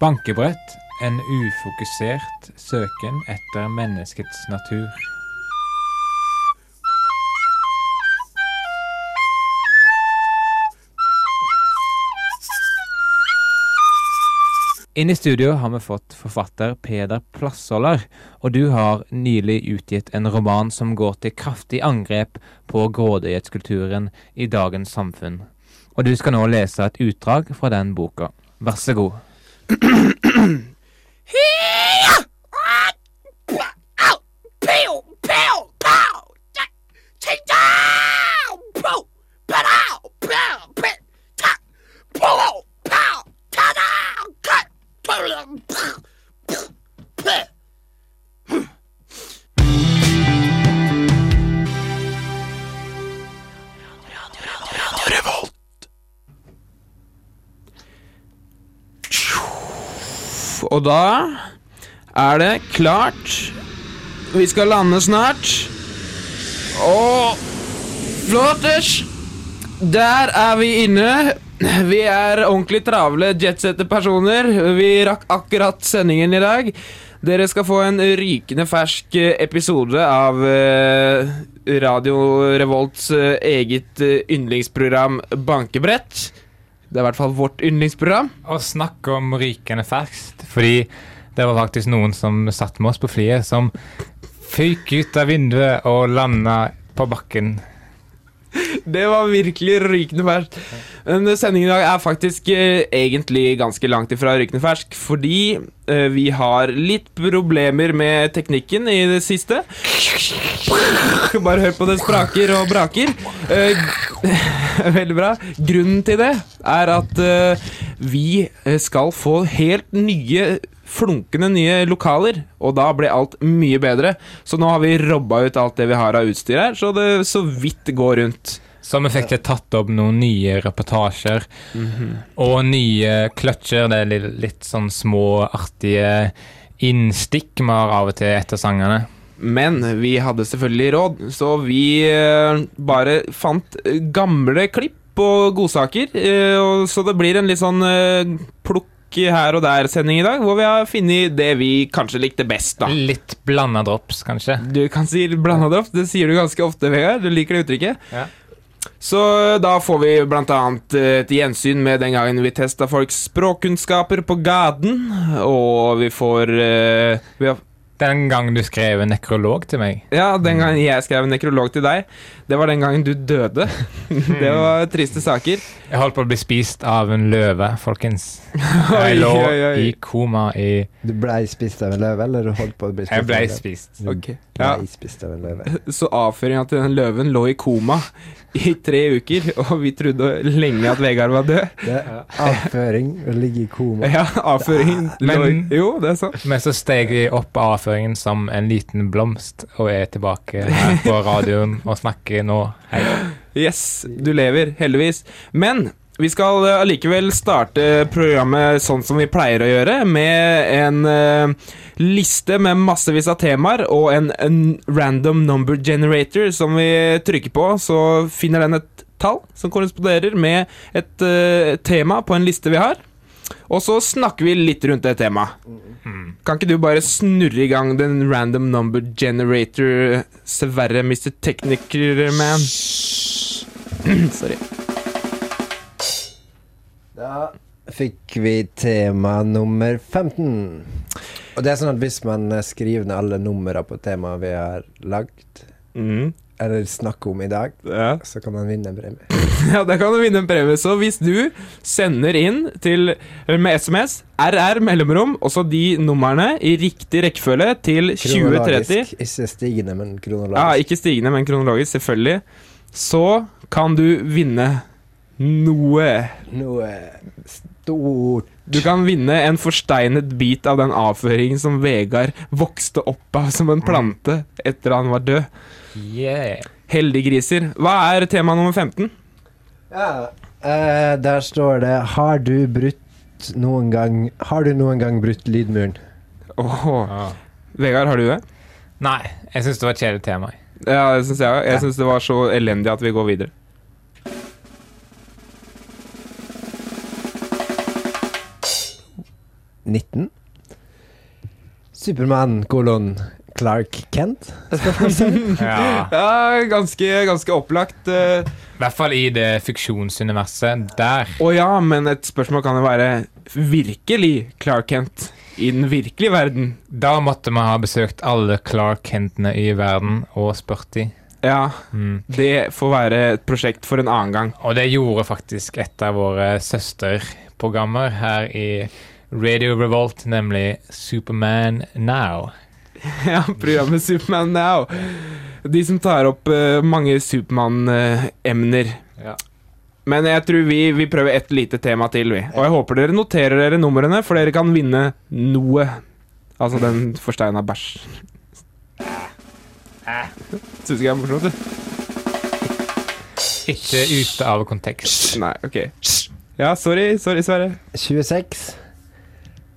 Bankebrett, en ufokusert søken etter menneskets natur. Inn i studio har vi fått forfatter Peder Plassholder, og du har nylig utgitt en roman som går til kraftig angrep på grådighetskulturen i dagens samfunn. Og du skal nå lese et utdrag fra den boka. Vær så god. hey! Og da er det klart. Vi skal lande snart. Og flotters! Der er vi inne. Vi er ordentlig travle jetsette personer. Vi rakk akkurat sendingen i dag. Dere skal få en rykende fersk episode av eh, Radio Revolts eh, eget eh, yndlingsprogram Bankebrett. Det er i hvert fall vårt yndlingsprogram. Og snakk om rykende ferskt, fordi det var faktisk noen som satt med oss på flyet, som føyk ut av vinduet og landa på bakken. Det var virkelig rykende ferskt. Men sendingen i dag er faktisk eh, egentlig ganske langt ifra rykende fersk, fordi eh, vi har litt problemer med teknikken i det siste. Bare hør på det spraker og braker. Eh, veldig bra. Grunnen til det er at eh, vi eh, skal få helt nye flunkende nye lokaler, og da ble alt mye bedre. Så nå har vi robba ut alt det vi har av utstyr her, så det så vidt går rundt. Så vi fikk tatt opp noen nye reportasjer og nye kløtsjer. Det er litt, litt sånn små, artige innstikk vi har av og til etter sangene. Men vi hadde selvfølgelig råd, så vi eh, bare fant gamle klipp og godsaker. eh, så det blir en litt sånn eh, her og der-sending i dag, hvor vi har funnet det vi kanskje likte best, da. Litt blanda drops, kanskje. Du kan si blanda drops. det sier du ganske ofte, Vegard. Du liker det uttrykket. Ja. Så da får vi annet eh, et gjensyn med den gangen vi testa folks språkkunnskaper på gaten, og vi får uh, vi har, Den gangen du skrev en nekrolog til meg. Ja, den gangen jeg skrev en nekrolog til deg, det var den gangen du døde. det var triste saker. Jeg holdt på å bli spist av en løve, folkens. Jeg lå oi, oi. i koma i Du blei spist av en løve, eller du holdt på å bli spist Jeg blei av en løve? spist. Du Ok, ja. blei spist av en løve. Så avføringa til den løven lå i koma i tre uker, og vi trodde lenge at Vegard var død. Det er avføring å ligge i koma. Ja, avføringen Men- Jo, det er sant. Men så steg vi opp av avføringen som en liten blomst, og er tilbake her på radioen og snakker nå. Hei. Yes, du lever, heldigvis. Men vi skal eh, allikevel starte programmet sånn som vi pleier å gjøre, med en uh, liste med massevis av temaer og en, en random number generator som vi trykker på, så finner den et tall som korresponderer med et uh, tema på en liste vi har. Og så snakker vi litt rundt det temaet. Kan ikke du bare snurre i gang den random number generator, Sverre, Mr. Tekniker, man? Sorry. Da fikk vi tema nummer 15. Og det er sånn at hvis man skriver ned alle numrene på temaet vi har lagd, Mm. eller snakke om i dag, Ja. så kan man vinne en premie. ja, da kan du vinne en premie. Så hvis du sender inn til, med SMS RR mellomrom, også de numrene i riktig rekkefølge til 2030 Kronologisk. Ikke stigende, men kronologisk. Ja, ikke stigende, men kronologisk, selvfølgelig. Så kan du vinne noe. Noe stort. Du kan vinne en forsteinet bit av den avføringen som Vegard vokste opp av som en plante etter han var død. Yeah. Heldiggriser. Hva er tema nummer 15? Ja, uh, der står det Har du brutt noen gang Har du noen gang brutt lydmuren? Åh, Ah. Vegard, har du det? Nei, jeg syns det var et kjedelig tema. Ja, det syns jeg òg. Jeg syns det var så elendig at vi går videre. 19. Supermann kolon Clark Kent? Ja. Ja, ganske, ganske opplagt. eh. I hvert fall i det fiksjonsuniverset. Der. Å ja, men et spørsmål kan jo være virkelig Clark Kent i den virkelige verden. Da måtte vi ha besøkt alle Clark Kentene i verden og spurt de. Ja, Mm. det får være et prosjekt for en annen gang. Og det gjorde faktisk et av våre søsterprogrammer her i Radio Revolt, nemlig Superman Now. Ja, programmet Superman Now. De som tar opp uh, mange Supermann-emner. Ja. Men jeg tror vi, vi prøver et lite tema til, vi. Og jeg håper dere noterer dere numrene, for dere kan vinne noe. Altså den forsteina bæsj. Syns ikke det er morsomt, du? Ikke ute av kontekst. Nei, ok. Ja, sorry, sorry, Sverre. 26.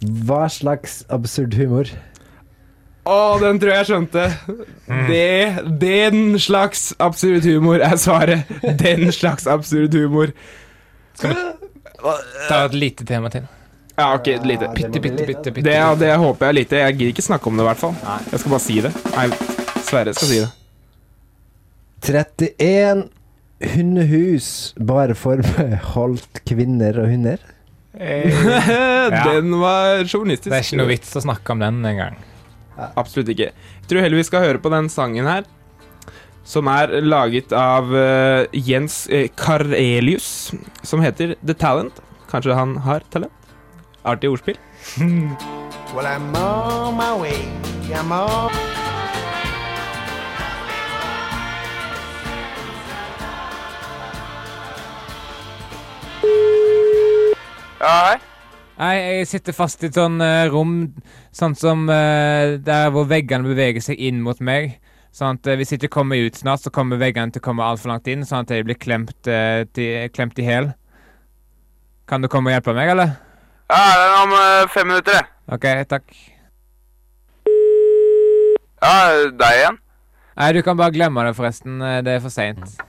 Hva slags absurd humor? Å, den tror jeg jeg skjønte. Det, den slags absurd humor er svaret. Den slags absurd humor. Ta et lite tema til. Ja, ok, et lite. Bitte, bitte, bitte, bitte. Det, det håper jeg lite. Jeg gidder ikke snakke om det, i hvert fall. Jeg skal bare si det. Nei, Sverre skal si det. 31 hundehus bare forbeholdt kvinner og hunder. Den var sjåvinistisk. Det er ikke noe vits å snakke om den engang. Absolutt ikke. Jeg tror heller vi skal høre på den sangen her. Som er laget av uh, Jens uh, Karelius, som heter The Talent. Kanskje han har talent? Artig ordspill. Well, I'm on my way. I'm on. Ja, hei. Nei, jeg sitter fast i et sånn uh, rom, sånn som uh, der hvor veggene beveger seg inn mot meg. Sånn at uh, Hvis jeg ikke kommer ut snart, så kommer veggene til å komme altfor langt inn, sånn at jeg blir klemt, til, klemt i hæl. Kan du komme og hjelpe meg, eller? Ja, det er om fem minutter, det. OK, takk. Ja, deg igjen. Nei, du kan bare glemme det, forresten. Det er for seint.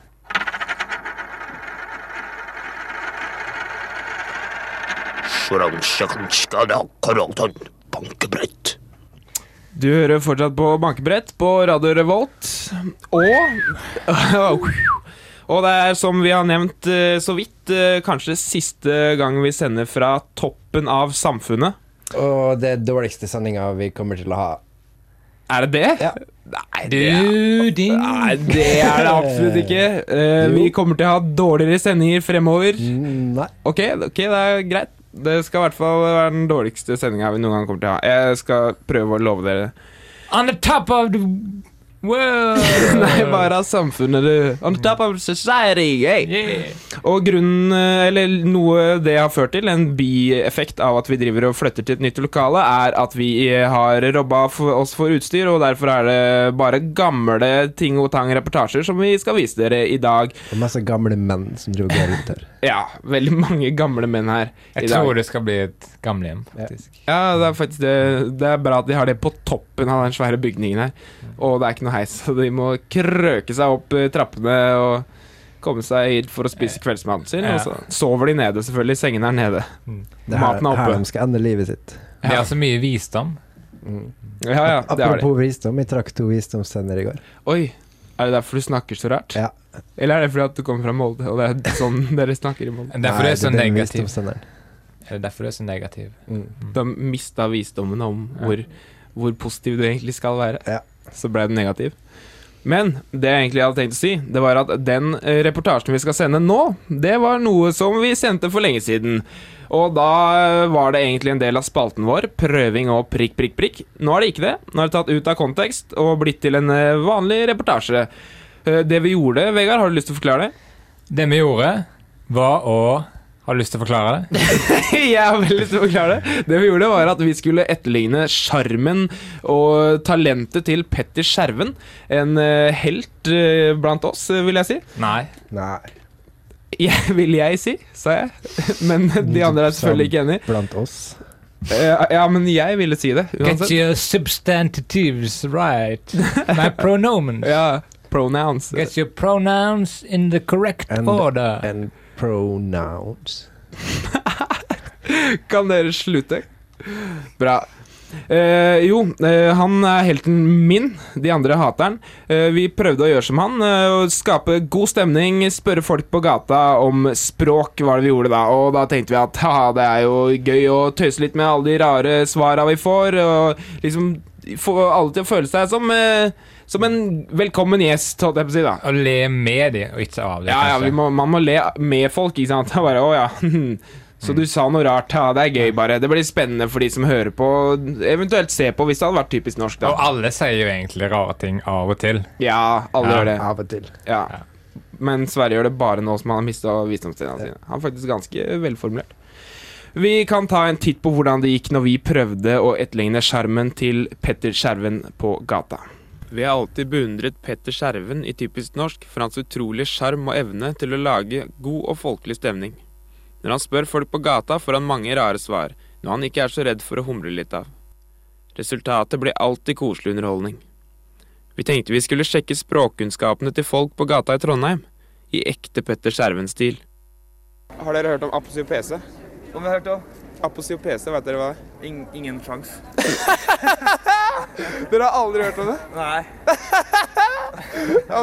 Bankebrett. Du hører fortsatt på Bankebrett på Radio Revolt. Og Og det er som vi har nevnt eh, så vidt, eh, kanskje siste gang vi sender fra toppen av samfunnet. Og det dårligste sendinga vi kommer til å ha. Er det det? Ja. Nei, det er, nei, det er det absolutt ikke. Eh, vi kommer til å ha dårligere sendinger fremover. Nei. Ok, ok, det er greit. Det skal i hvert fall være den dårligste sendinga vi noen gang kommer til å ha. Jeg skal prøve å love dere On the top of the Nei, bare av samfunnet, du. On top of society, hey. Yeah. Og grunnen, eh, eller noe det har ført til, en bieffekt av at vi driver og flytter til et nytt lokale, er at vi har robba oss for utstyr, og derfor er det bare gamle ting og tang reportasjer som vi skal vise dere i dag. Og masse gamle menn som driver og går rundt her. Ja, veldig mange gamle menn her Jeg i dag. tror det skal bli et gamlehjem, faktisk. Ja, det er faktisk det. Det er bra at de har det på toppen av den svære bygningen her. Og det er ikke noe heis, så de må krøke seg opp eh, trappene og komme seg hit for å spise kveldsmaten sin. Ja. Og så sover de nede, selvfølgelig. Sengene er nede. Det er Maten er oppe. her de skal ende livet sitt. Det er altså mye visdom. Ja, ja, det det. Apropos visdom, jeg trakk to visdomstenner i går. Oi, er det derfor du snakker så rart? Ja. Eller er det fordi at du kommer fra Molde, og det er sånn dere snakker i Molde? Derfor Nei, er du så negativ. Er det derfor du er så negativ? Mm. Du har mista visdommen om Ja. hvor, hvor positiv du egentlig skal være. Ja. Så ble den negativ. Men det jeg egentlig hadde tenkt å si, det var at den eh, reportasjen vi skal sende nå, det var noe som vi sendte for lenge siden. Og da eh, var det egentlig en del av spalten vår, prøving og prikk, prikk, prikk. Nå er det ikke det. Nå er det tatt ut av kontekst og blitt til en eh, vanlig reportasje. Det vi gjorde, Vegard, har du lyst til å forklare det? Det vi gjorde, var å Har du lyst til å forklare det? Jeg har veldig lyst til å forklare det. Det vi gjorde, var at vi skulle etterligne sjarmen og talentet til Petter Skjerven. En eh, helt eh, blant oss, eh, vil jeg si. Nei. Nei, Jeg, vil jeg si, sa jeg. Men de andre er selvfølgelig ikke enig. blant oss. Eh, Ja, men jeg ville si det, Get your substantives right. My pronouns. Ja, pronouns. Get your pronouns in the correct And- order. And pronouns. Kan dere slutte? Bra. Eh, jo, eh, han er helten min. De andre hater han. Eh, vi prøvde å gjøre som han. skape god stemning, spørre folk på gata om språk, var det vi gjorde da. Og da tenkte vi at haha, det er jo gøy å tøyse litt med alle de rare svara vi får. Og liksom få alle til å føle seg som, eh, som en velkommen gjest, holdt jeg på å si. da Å le med de, og ikke av de, ja, ja, kanskje. vi må, man må le med folk, ikke sant? Bare, å ja. Så du sa noe rart, ja, det er gøy, bare. Det blir spennende for de som hører på, eventuelt se på, hvis det hadde vært typisk norsk, Og alle sier jo egentlig rare ting av og til. Ja, alle Ja. gjør det. Av og til. Ja. Men Sverre gjør det bare nå som han har mista visdomstennene sine. Han er faktisk ganske velformulert. Vi kan ta en titt på hvordan det gikk når vi prøvde å etterligne skjermen til Petter Skjerven på gata. Vi har alltid beundret Petter Skjerven i typisk norsk for hans utrolige sjarm og evne til å lage god og folkelig stemning. Når han spør folk på gata, får han mange rare svar, noe han ikke er så redd for å humre litt av. Resultatet blir alltid koselig underholdning. Vi tenkte vi skulle sjekke språkkunnskapene til folk på gata i Trondheim, i ekte Petter Skjerven-stil. Har dere hørt om aposiopese? Om vi har hørt om? Aposiopese, vet dere hva det er? Ing ingen sjans. Dere har aldri hørt om det? Nei.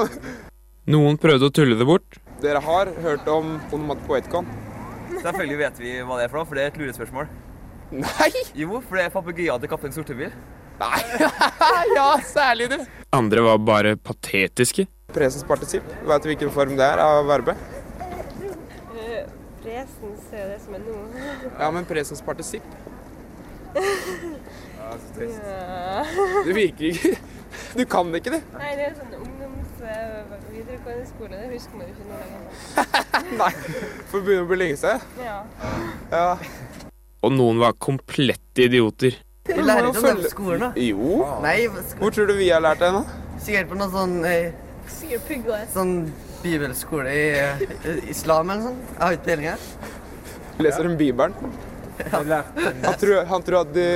Noen prøvde å tulle det bort. Dere har hørt om onomatopoetikon? Selvfølgelig vet vi hva det er for noe, for det er et lurespørsmål. Nei! Jo, for det er papegøyen til Kaptein Sortebil. Nei! ja, særlig du. Andre var bare patetiske. Presens partisipp, vet du hvilken form det er av verbet? Eh, Presens er det som er nå. Ja, men presens partisipp. Ja. Det virker ikke. Du kan ikke det. Nei, det er sånn ungdoms... eh, videregående skole. Det husker man jo ikke noe lenger. Nei, for å begynne å bli lenge siden. Ja. Ja. Og noen var komplette idioter. Vi lærer ikke om det på skolen, da. Jo. Nei, sko Hvor tror du vi har lært det nå? sikkert på noe sånn, eh, Sikkert sånn bibelskole i eh, islam eller noe sånt. Jeg har ikke peiling. Leser om Bibelen? Han tror, han tror at, de,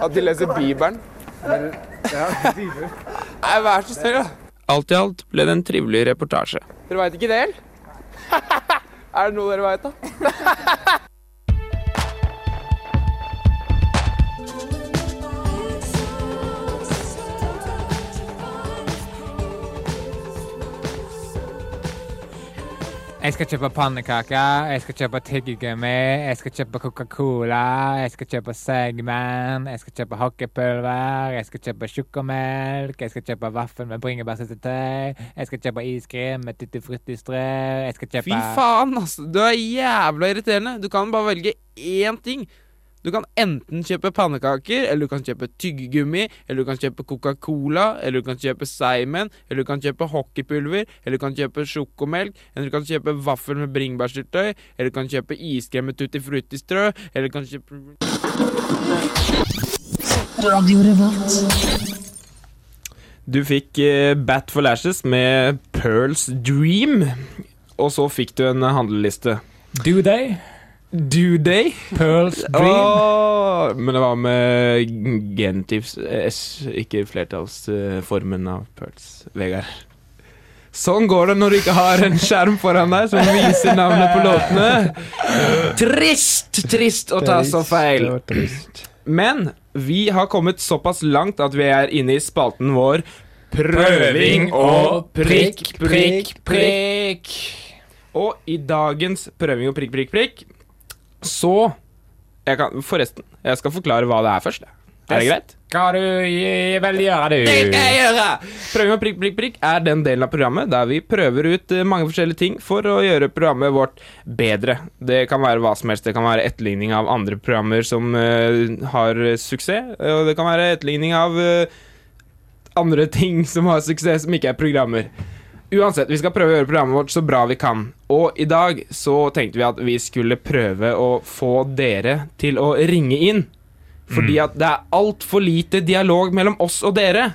at de leser Bibelen. Nei, vær så snill, da. Alt i alt ble det en trivelig reportasje. Dere veit ikke det, eller? er det noe dere veit, da? Jeg skal kjøpe pannekaker, jeg skal kjøpe tyggegummi, jeg skal kjøpe Coca-Cola, jeg skal kjøpe Segman, jeg skal kjøpe hockeypulver, jeg skal kjøpe sjokomelk, jeg skal kjøpe vaffel med bringebærsyltetøy, jeg skal kjøpe iskrem med tutti frutti-strø, jeg skal kjøpe Fy faen, altså. Du er jævla irriterende. Du kan bare velge én ting. Du kan enten kjøpe pannekaker, eller du kan kjøpe tyggegummi, eller du kan kjøpe Coca-Cola, eller du kan kjøpe Simon, eller du kan kjøpe hockeypulver, eller du kan kjøpe sjokomelk, eller du kan kjøpe vaffel med bringebærsyltetøy, eller du kan kjøpe iskrem med tutti frutti-strø, eller du kan kjøpe Du fikk eh, Bat for Lashes med Pearls Dream, og så fikk du en handleliste. Do they? Do Day. Pearls Dream? Oh, men det var med genitivs S, ikke flertallsformen av Pearls. Vegard. Sånn går det når du ikke har en skjerm foran deg som viser navnet på låtene. Trist, trist å ta så feil. Men vi har kommet såpass langt at vi er inne i spalten vår Prøving og prikk, prikk, prikk. Og i dagens prøving og prikk, prikk, prikk så jeg kan, Forresten, jeg skal forklare hva det er først. Er det greit? Skal du vel gjøre, du? Det skal jeg gjøre! Prøving med prikk, prikk, prikk er den delen av programmet der vi prøver ut eh, mange forskjellige ting for å gjøre programmet vårt bedre. Det kan være hva som helst. Det kan være etterligning av andre programmer som uh, har suksess, og det kan være etterligning av uh, andre ting som har suksess, som ikke er programmer. Uansett, vi skal prøve å gjøre programmet vårt så bra vi kan. Og i dag så tenkte vi at vi skulle prøve å få dere til å ringe inn. Fordi at det er altfor lite dialog mellom oss og dere.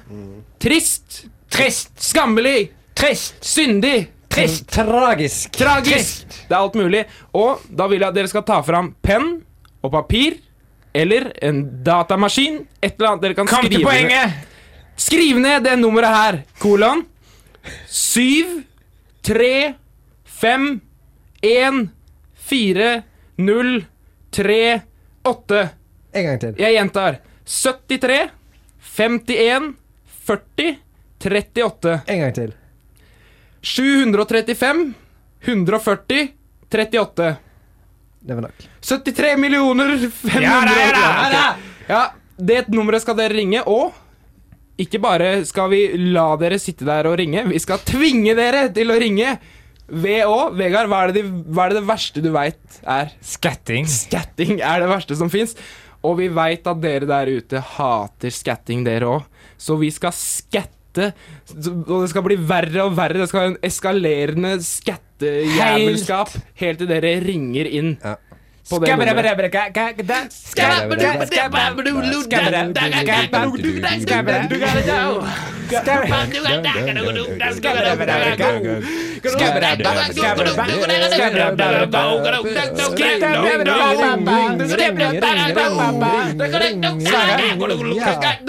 Trist! Trist! Skammelig! Trist! Syndig! Trist! Tragisk. Tragisk! Det er alt mulig. Og da vil jeg at dere skal ta fram penn og papir. Eller en datamaskin. Et eller annet dere kan Kom til skrive ned. poenget! Skriv ned det nummeret her. Kolon. Syv, tre, fem, én, fire, null, tre, åtte. En gang til. Jeg gjentar. 73, 51, 40, 38. En gang til. 735, 140, 38. Det var nok. 73 millioner 500 Ja det er da, ja da. Ja, det nummeret skal dere ringe, og ikke bare skal vi la dere sitte der og ringe, vi skal tvinge dere til å ringe. VÅ, Vegard, hva er det, de, hva er det verste du veit er? Skatting. Skatting er det verste som fins. Og vi veit at dere der ute hater skatting, dere òg. Så vi skal skatte. Og det skal bli verre og verre. Det skal være en eskalerende skattejævelskap helt til dere ringer inn. Ja. Det.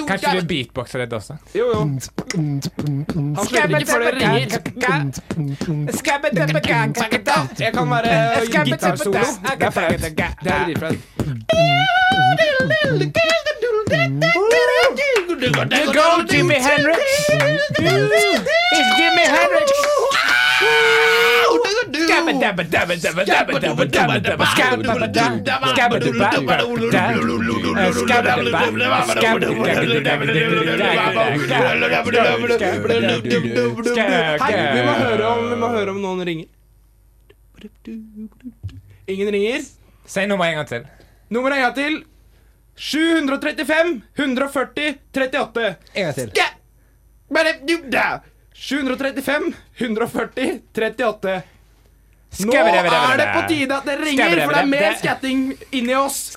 Kanskje du beatboxer litt også? Jo, jo. Han slipper ikke før dere ringer. Jeg kan være gitarsolo. Det er flaut. Det er dritflaut. You go, Jimi Hendrix. It's Jimmy Hendrix. Hei, vi må høre om, vi må høre om noen ringer. Ingen ringer. Si nummeret en gang til. Nummeret en gang til. 735 140 38. En gang til. Ska- Bare du da. 735 140 38. Nå er det på tide at det ringer, for det er mer skatting inni oss.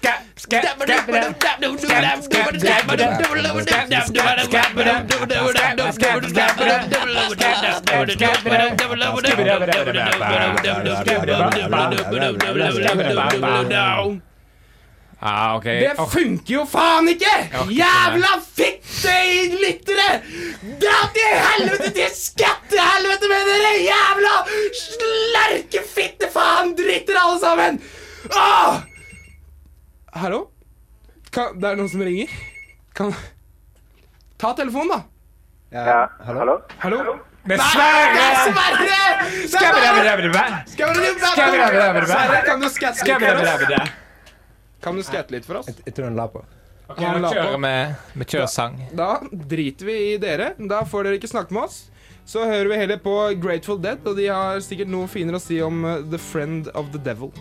Ah, okay. Det funker jo faen ikke! Jævla fittelyttere! Dra til helvete til skattehelvete med dere jævla slerkefittefaen dritter alle sammen! Åh! Hallo? Kan, det er noen som ringer? Kan Ta telefonen, da. Ja. Hallo? Hallo? Hallo? Dessverre! Skabberabberabberabber. Dessverre! Sverre, kan du skatte litt for oss? Skabberabberabberabber. Kan du skate litt for oss? Jeg tror han la på. Ok, vi kjører med, med kjøresang. Da, Da driter vi i dere. Da får dere ikke snakke med oss. Så hører vi heller på Grateful Dead, og de har sikkert noe finere å si om uh, The Friend of the Devil.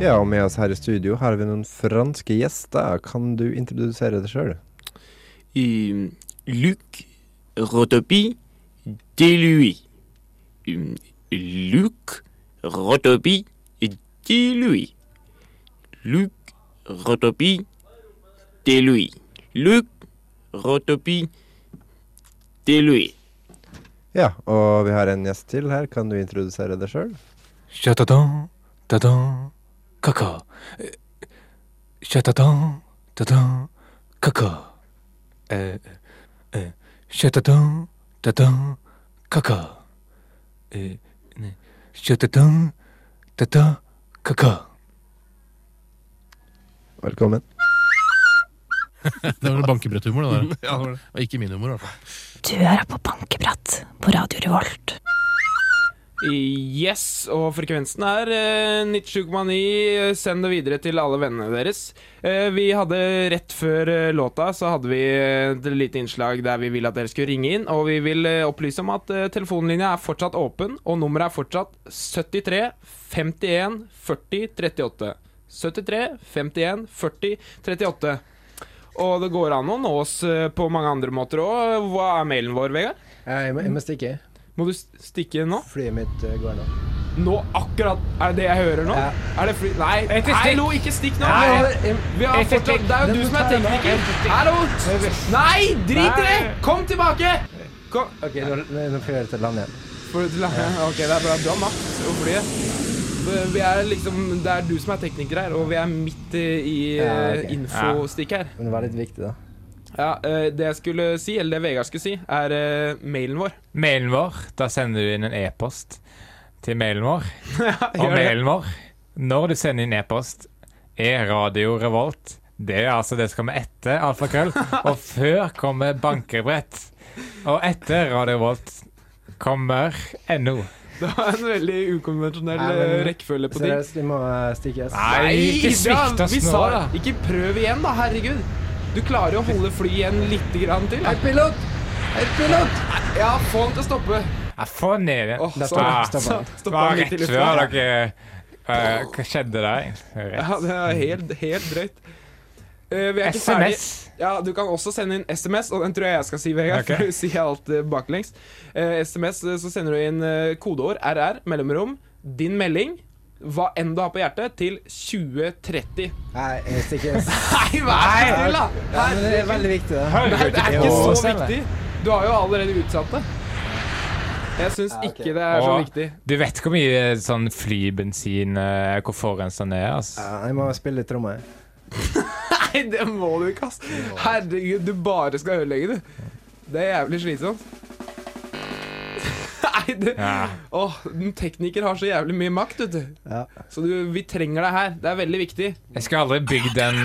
Ja, og med oss her i studio har vi noen franske gjester. Kan du introdusere deg sjøl? Um, Luc Rotopi Delui. Um, Luc Rotopi Delui. Luc Rotopi Delui. Luc Rotopi Delui. Ja, og vi har en gjest til her. Kan du introdusere deg sjøl? Kaka. Eh, kaka. Eh, eh, kaka. Eh, ne. Tata, kaka. Velkommen. Det var bankebretthumor, det der. ja, det var ikke min humor, i hvert fall. Du hører på Bankebrett på Radio Revolt. Yes, og frekvensen er uh, 97,9. Send det videre til alle vennene deres. Eh, vi hadde Rett før eh, låta så hadde vi eh, et lite innslag der vi ville at dere skulle ringe inn. Og vi vil eh, opplyse om at telefonlinja er fortsatt åpen, og nummeret er fortsatt 73 51 40 38. 73 51 40 38. Og det går an å nå oss eh, på mange andre måter òg. Hva er mailen vår, Vegard? Jeg må stikke. Må du stikke nå? Flyet mitt eh, går nå. Nå akkurat Er det det jeg hører nå? Ja. Er det fly... Nei, Ikke hallo, ikke stikk nå! Nei, Vi har fortsatt. Det er jo du som er tekniker. Hallo! Nei, drit i det! Kom tilbake! Kom. OK, nå, nå får jeg til land igjen. Får du til å- Ok, det er bra. Du har makt over flyet. Vi er liksom Det er du som er tekniker her, og vi er midt i Ja, okay. infostikk her. Men det var litt viktig, da. Ja, eh, Det jeg skulle si, eller det Vegard skulle si, er eh, mailen vår. Mailen vår, da sender du inn en e-post til mailen vår. Og mailen vår, når du sender inn e-post, er Radio Revolt. Det er altså det som kommer etter alfakrøll. Og før kommer bankebrett. Og etter Radio Revolt kommer NO. Det var en veldig ukonvensjonell Nei, men- eh, rekkefølge på ting. Seriøst, de må stikkes. Nei, ikke svikt oss vi nå, sa-. Ikke prøv igjen, da, herregud. Du klarer å holde flyet igjen litt grann til. Hei, pilot! Hei, pilot! Ja, få den til å stoppe. Ja, få den ned igjen. Så- stopper Ah, så- Det stoppa var rett før dere eh, Hva skjedde der? Rett. Ja, det er helt, helt drøyt. Uh, vi er ikke. SMS. Ja, Du kan også sende inn SMS, og den tror jeg jeg skal si, Vegard. Okay. For du sier alt eh, baklengs. Uh, SMS, eh, så sender du inn eh, kodeord RR, mellomrom, din melding, hva enn du har på hjertet, til 2030. Nei, jeg stikker Nei, vær så snill, da! Ja, men det er veldig viktig, det. Nei, det er ikke så viktig. Du har jo allerede utsatt det. Jeg syns Ja, okay. ikke det er så Og- viktig. Du vet hvor mye sånn flybensin eh, Hvor forurensende det er? Altså. Ja, jeg må spille litt tromme. Nei, det må du ikke, ass. Herregud, du bare skal ødelegge, du. Det er jævlig slitsomt. Nei, det Ja. Åh, en tekniker har så jævlig mye makt, vet du. Ja. Så du, vi trenger deg her. Det er veldig viktig. Jeg skal aldri bygge den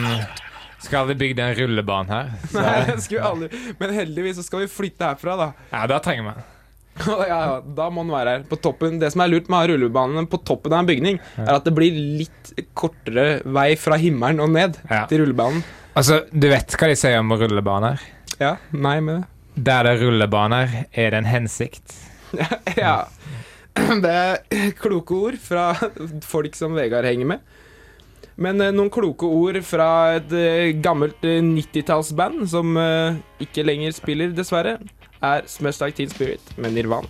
Skal aldri bygge den rullebanen her. Så, Nei, vi aldri Men heldigvis så skal vi flytte herfra, da. ja, da trenger vi ja, ja, da må den være her. På toppen Det som er lurt med å ha rullebanen på toppen av en bygning, er at det blir litt kortere vei fra himmelen og ned Ja. til rullebanen. Altså, du vet hva de sier om rullebaner? Ja, nei med det. Der det er rullebaner, er det en hensikt. Ja. Det er kloke ord fra folk som Vegard henger med. Men eh, noen kloke ord fra et eh, gammelt eh, 90-tallsband som eh, ikke lenger spiller, dessverre, er Smash Like Teen Spirit med Nirvan.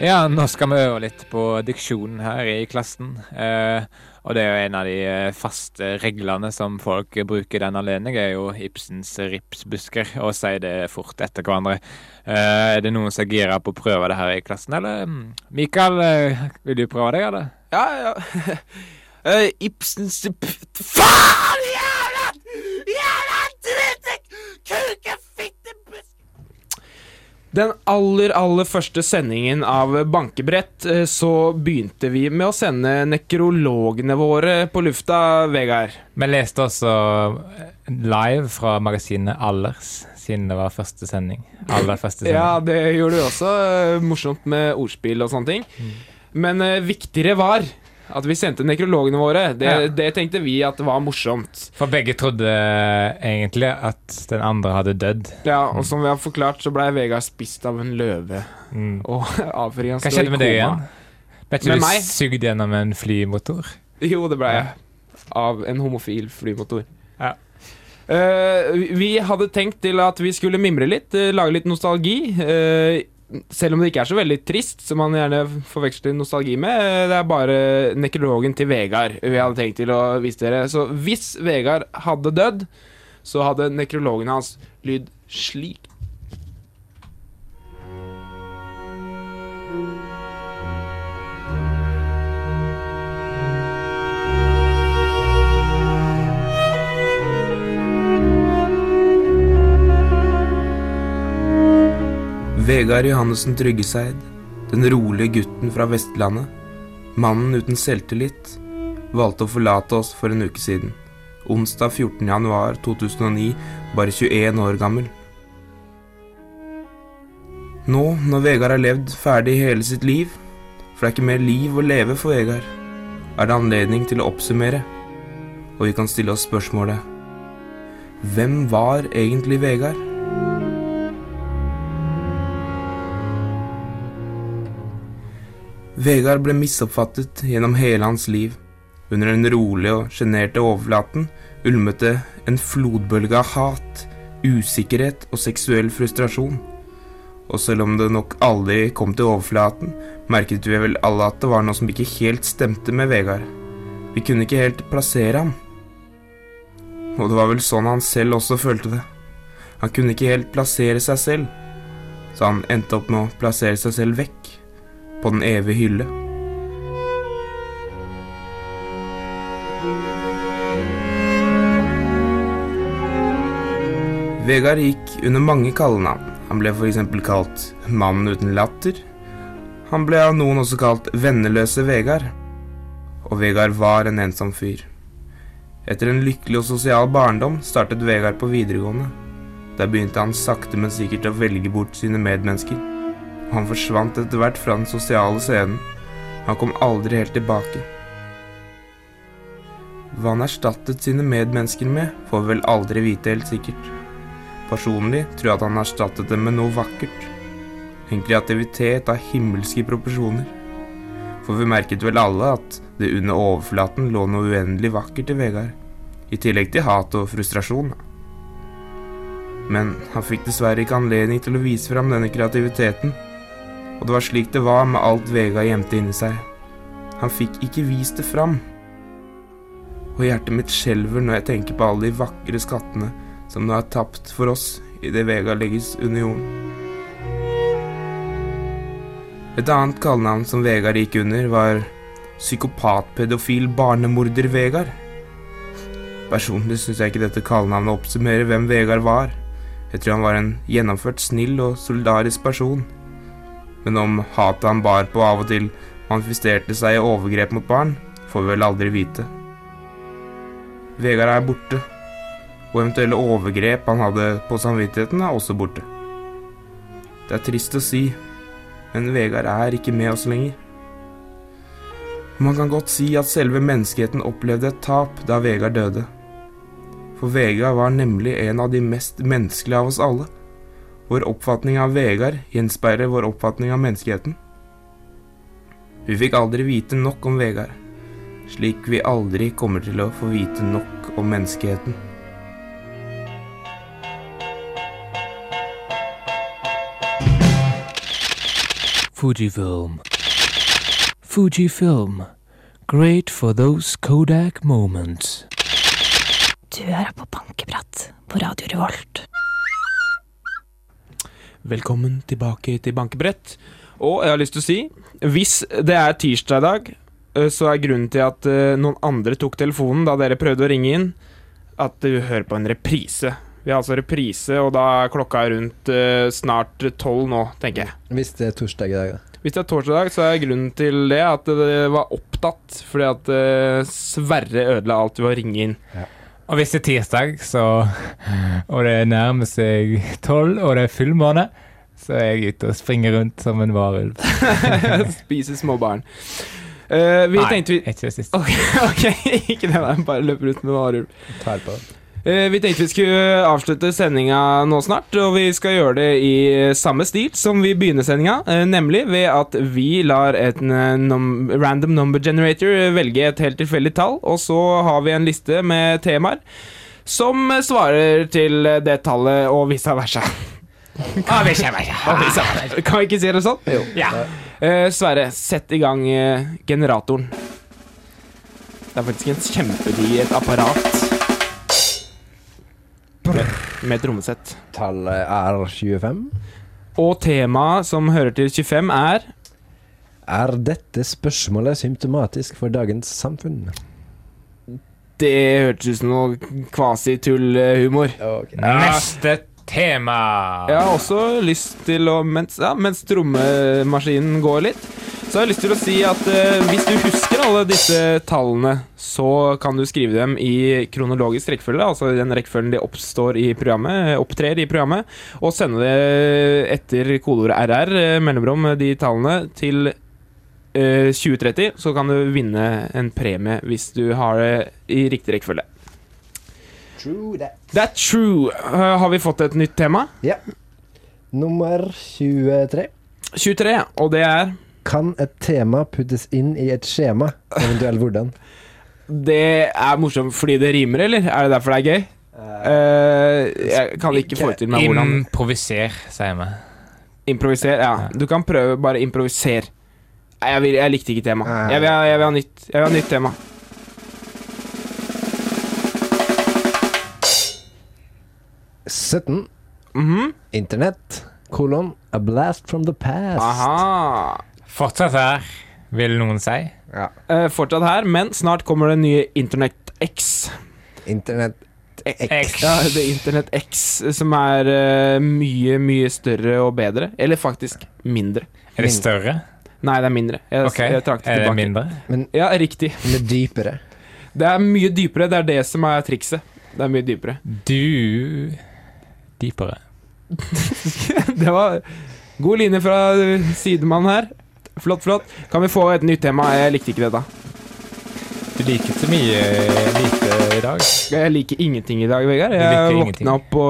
Ja, nå skal vi øve litt på diksjonen her i klassen. Eh, og det er jo en av de eh, faste reglene som folk bruker den anledning, er jo Ibsens ripsbusker, og sier det fort etter hverandre. Eh, er det noen som er gira på å prøve det her i klassen, eller? mm, Mikael, eh, vil du prøve deg, eller? Ja, ja. uh, Ibsens Faen, jævla Jævla drittsekk! Kuke, Den aller, aller første sendingen av Bankebrett, eh, så begynte vi med å sende nekrologene våre på lufta, Vegard. Vi leste også eh, live fra magasinet Allers, siden det var første sending. Aller første sending. Ja, det gjorde vi også. eh, Morsomt med ordspill og sånne ting. Men eh, viktigere var at vi sendte nekrologene våre. Det, Ja. det tenkte vi at var morsomt. For begge trodde eh, egentlig at den andre hadde dødd. Ja, Og som vi har forklart, så blei Vegard spist av en løve. Mm. Og avføringen Hva står i skjedde med deg igjen? Ble ikke du sugd gjennom en flymotor? Jo, det blei jeg. Av en homofil flymotor. Ja. Uh, vi- hadde tenkt til at vi skulle mimre litt, uh, lage litt nostalgi. eh, selv om det ikke er så veldig trist, som man gjerne forveksler nostalgi med. eh, det er bare nekrologen til Vegard vi hadde tenkt til å vise dere. Så hvis Vegard hadde dødd, så hadde nekrologen hans lyd slik. Vegard Johannessen Tryggeseid, den rolige gutten fra Vestlandet, mannen uten selvtillit, valgte å forlate oss for en uke siden. Onsdag 14. januar 2009, bare 21 år gammel. Nå, når Vegard har levd ferdig hele sitt liv, for det er ikke mer liv å leve for Vegard, er det anledning til å oppsummere, og vi kan stille oss spørsmålet Hvem var egentlig Vegard? Vegard ble misoppfattet gjennom hele hans liv. Under den rolige og sjenerte overflaten ulmet det en flodbølge av hat, usikkerhet og seksuell frustrasjon. Og selv om det nok aldri kom til overflaten, merket vi vel alle at det var noe som ikke helt stemte med Vegard. Vi kunne ikke helt plassere ham. Og det var vel sånn han selv også følte det. Han kunne ikke helt plassere seg selv, så han endte opp med å plassere seg selv vekk på den evige hylle. Vegard gikk under mange kallenavn. Han ble f.eks. kalt Mannen uten latter. Han ble av noen også kalt Venneløse Vegard. Og Vegard var en ensom fyr. Etter en lykkelig og sosial barndom startet Vegard på videregående. Der begynte han sakte, men sikkert å velge bort sine medmennesker. Han forsvant etter hvert fra den sosiale scenen. Han kom aldri helt tilbake. Hva han erstattet sine medmennesker med, får vi vel aldri vite helt sikkert. Personlig tror jeg at han erstattet dem med noe vakkert. En kreativitet av himmelske proporsjoner. For vi merket vel alle at det under overflaten lå noe uendelig vakkert i Vegard. I tillegg til hat og frustrasjon. Men han fikk dessverre ikke anledning til å vise fram denne kreativiteten. Og det var slik det var med alt Vegard gjemte inni seg. Han fikk ikke vist det fram. Og hjertet mitt skjelver når jeg tenker på alle de vakre skattene som nå er tapt for oss idet Vegard legges under jorden. Et annet kallenavn som Vegard gikk under, var psykopatpedofil barnemorder Vegard. Personlig syns jeg ikke dette kallenavnet oppsummerer hvem Vegard var. Jeg tror han var en gjennomført snill og solidarisk person. Men om hatet han bar på av og til manifesterte seg i overgrep mot barn, får vi vel aldri vite. Vegard er borte, og eventuelle overgrep han hadde på samvittigheten, er også borte. Det er trist å si, men Vegard er ikke med oss lenger. Man kan godt si at selve menneskeheten opplevde et tap da Vegard døde. For Vegard var nemlig en av de mest menneskelige av oss alle. Vår oppfatning av Vegard gjenspeiler vår oppfatning av menneskeheten. Vi fikk aldri vite nok om Vegard, slik vi aldri kommer til å få vite nok om menneskeheten. Fujifilm. Fujifilm. Great for those Kodak moments. Du hører på Bankeprat på Radio Revolt. Velkommen tilbake til Bankebrett. Og jeg har lyst til å si, hvis det er tirsdag i dag, eh, så er grunnen til at eh, noen andre tok telefonen da dere prøvde å ringe inn, at du hører på en reprise. Vi har altså reprise, og da er klokka rundt eh, snart tolv nå, tenker jeg. Hvis det er torsdag i dag, da. Hvis det er torsdag, i dag, så er grunnen til det at det var opptatt fordi at Sverre ødela alt ved å ringe inn. Og hvis det er tirsdag, så Og det nærmer seg tolv, og det er fullmåne, så er jeg ute og springer rundt som en varulv. Spiser småbarn. Uh, vi Nei, tenkte vi ikke det siste. Okay, ok, ikke det der, bare løper ut med varulv. Eh, vi tenkte vi skulle avslutte sendinga nå snart, og vi skal gjøre det i samme stil som vi begynner sendinga, eh, nemlig ved at vi lar et eh, num random number generator velge et helt tilfeldig tall, og så har vi en liste med temaer som svarer til det tallet og vice versa. Ah, vice versa. Og vice versa. Kan vi ikke si det sånn? Jo. Ja. Eh, Sverre, sett i gang eh, generatoren. Det er faktisk en kjempedigert apparat. Med, trommesett. Tallet er 25. Og temaet som hører til 25, er Er dette spørsmålet symptomatisk for dagens samfunn? Det hørtes ut som noe kvasitullhumor. Neste tema. Jeg har også lyst til å Mens, ja, mens trommemaskinen går litt, så har jeg lyst til å si at eh, hvis du husker alle disse tallene, så kan du skrive dem i kronologisk rekkefølge, altså i den rekkefølgen de oppstår i programmet, opptrer i programmet, og sende det etter kodeordet RR, eh, mellomrom, de tallene, til eh, 2030, så kan du vinne en premie hvis du har det i riktig rekkefølge. True that. That's true. Eh, har vi fått et nytt tema? Ja. Nummer 23. 23, og det er Kan et tema puttes inn i et skjema? Eventuelt hvordan? Det er morsomt fordi det rimer, eller? Er det derfor det er gøy? Uh, jeg kan ikke forestille meg hvordan Improviser, sier vi. Improviser, ja. Du kan prøve bare improviser. Nei, jeg, vil, jeg likte ikke temaet. Jeg, jeg vil ha nytt, jeg vil ha nytt tema. «17. -hmm. Internett, kolon, a blast from the past. Aha. Fortsatt her, vil noen si. Eh, fortsatt her, men snart kommer det nye Internett X. Internett Internett X. Ja, det er Internett X som er uh, mye, mye større og bedre. Eller faktisk mindre. Er det større? Nei, det er mindre. Jeg, Ok, jeg trakk det Er det mindre? Men Ja, riktig. med dypere. Det er mye dypere. Det er det som er trikset. Det er mye dypere. Du Dypere. det var god linje fra sidemannen her. Flott, flott. Kan vi få et nytt tema? Jeg likte ikke dette. Du liker ikke mye lite i dag. Jeg liker ingenting i dag, Vegard. Jeg våkna opp på,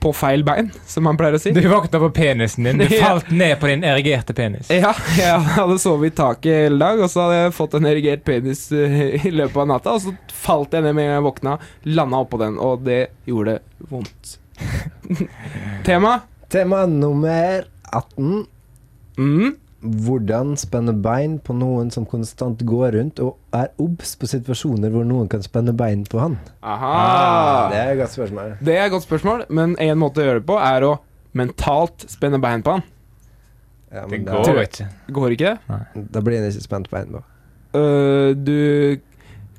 på feil bein, som man pleier å si. Du våkna på penisen din. Du falt ned på din erigerte penis. Ja, jeg hadde sovet i taket hele dag, og så hadde jeg fått en erigert penis eh, i løpet av natta. Og så falt jeg ned med en gang jeg våkna, landa oppå den, og det gjorde vondt. Tema? Tema nummer 18. Mm. Hvordan spenne bein på noen som konstant går rundt og er obs på situasjoner hvor noen kan spenne bein på han. Aha. Ah, Det er et godt spørsmål. Det er et godt spørsmål, men en måte å gjøre det på er å mentalt spenne bein på han. Ja, Det det går ikke. Går ikke? da blir han ikke spent bein på. Uh, du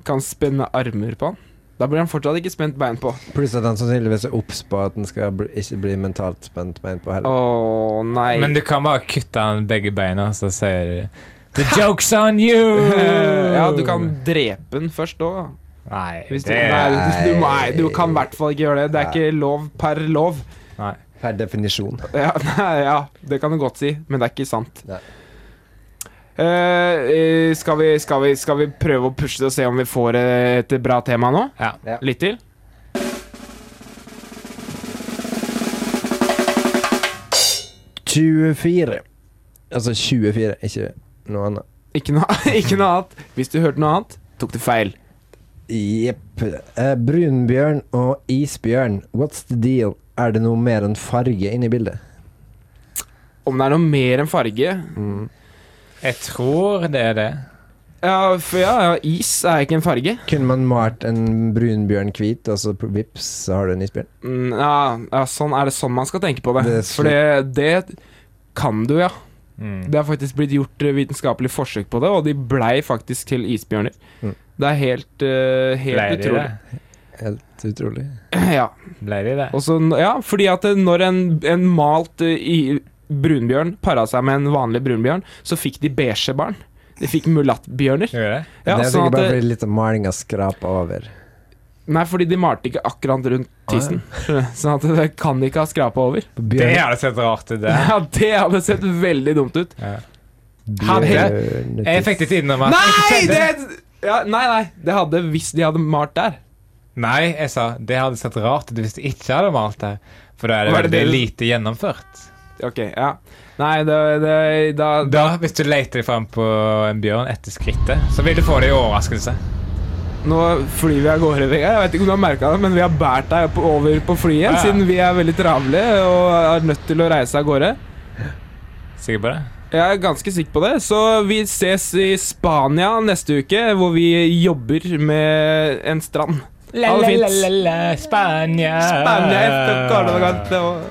kan spenne armer på han. Da blir han fortsatt ikke spent bein på. Pluss at han sannsynligvis er obs på at han skal bli, ikke bli mentalt spent bein på heller. Oh, nei. Men du kan bare kutte han begge beina, så sier The joke's on you! ja, du kan drepe den først òg. Nei, Hvis du, det nei, du, du, nei, du kan i hvert fall ikke gjøre det. Det er ikke lov per lov. Nei. Per definisjon. Ja, nei, ja, det kan du godt si, men det er ikke sant. Nei. Eh, eh, skal, vi, skal, vi, skal vi prøve å pushe det og se om vi får et bra tema nå? Ja. Ja. Litt til? «24». Altså 24, ikke noe annet. Ikke noe, ikke noe annet. Hvis du hørte noe annet, tok du feil. Jepp. Uh, brunbjørn og isbjørn, what's the deal? Er det noe mer enn farge inne i bildet? Om det er noe mer enn farge Jeg tror det er det. Ja, for ja, ja, is er ikke en farge. Kunne man malt en brunbjørn hvit, og så vips, så har du en isbjørn? Mm, ja, ja, sånn er det sånn man skal tenke på det. Det For det, det kan du, ja. Mm. Det har faktisk blitt gjort eh, vitenskapelig forsøk på det, og de blei faktisk til isbjørner. Mm. Det er helt, uh, helt Ble utrolig. det? Helt utrolig. Ja. Blei de det? Også, ja, fordi at når en, en malt uh, i, brunbjørn para seg med en vanlig brunbjørn, så fikk de beige barn. De fikk mulattbjørner. Gjør det? Ja, det er sånn sikkert bare det, fordi litt av malinga skrapa over. nei, fordi de malte ikke akkurat rundt tissen. Sånn at det kan de ikke ha skrapa over. Bjørn. Det hadde sett rart ut, det. Ja, det hadde sett veldig dumt ut. Ja. Hadde Jeg fikk det ikke innom meg. Nei, det ja, Nei, nei. Det hadde hvis de hadde malt der. Nei, jeg sa det hadde sett rart ut hvis de ikke hadde malt der. For da er det det veldig det lite gjennomført. Ok, ja. Nei, det, det da, Da, hvis du leter deg fram på en bjørn etter skrittet, så vil du få det i overraskelse. Nå flyr vi av gårde, Vegard. Jeg vet ikke om du har merka det, men vi har båret deg over på flyet Ja. siden vi er veldig travle og er nødt til å reise av gårde. Sikker på det? Jeg er ganske sikker på det, så vi ses i Spania neste uke, hvor vi jobber med en strand. La, Ha det la, fint. la, la, la, Spania. Spania og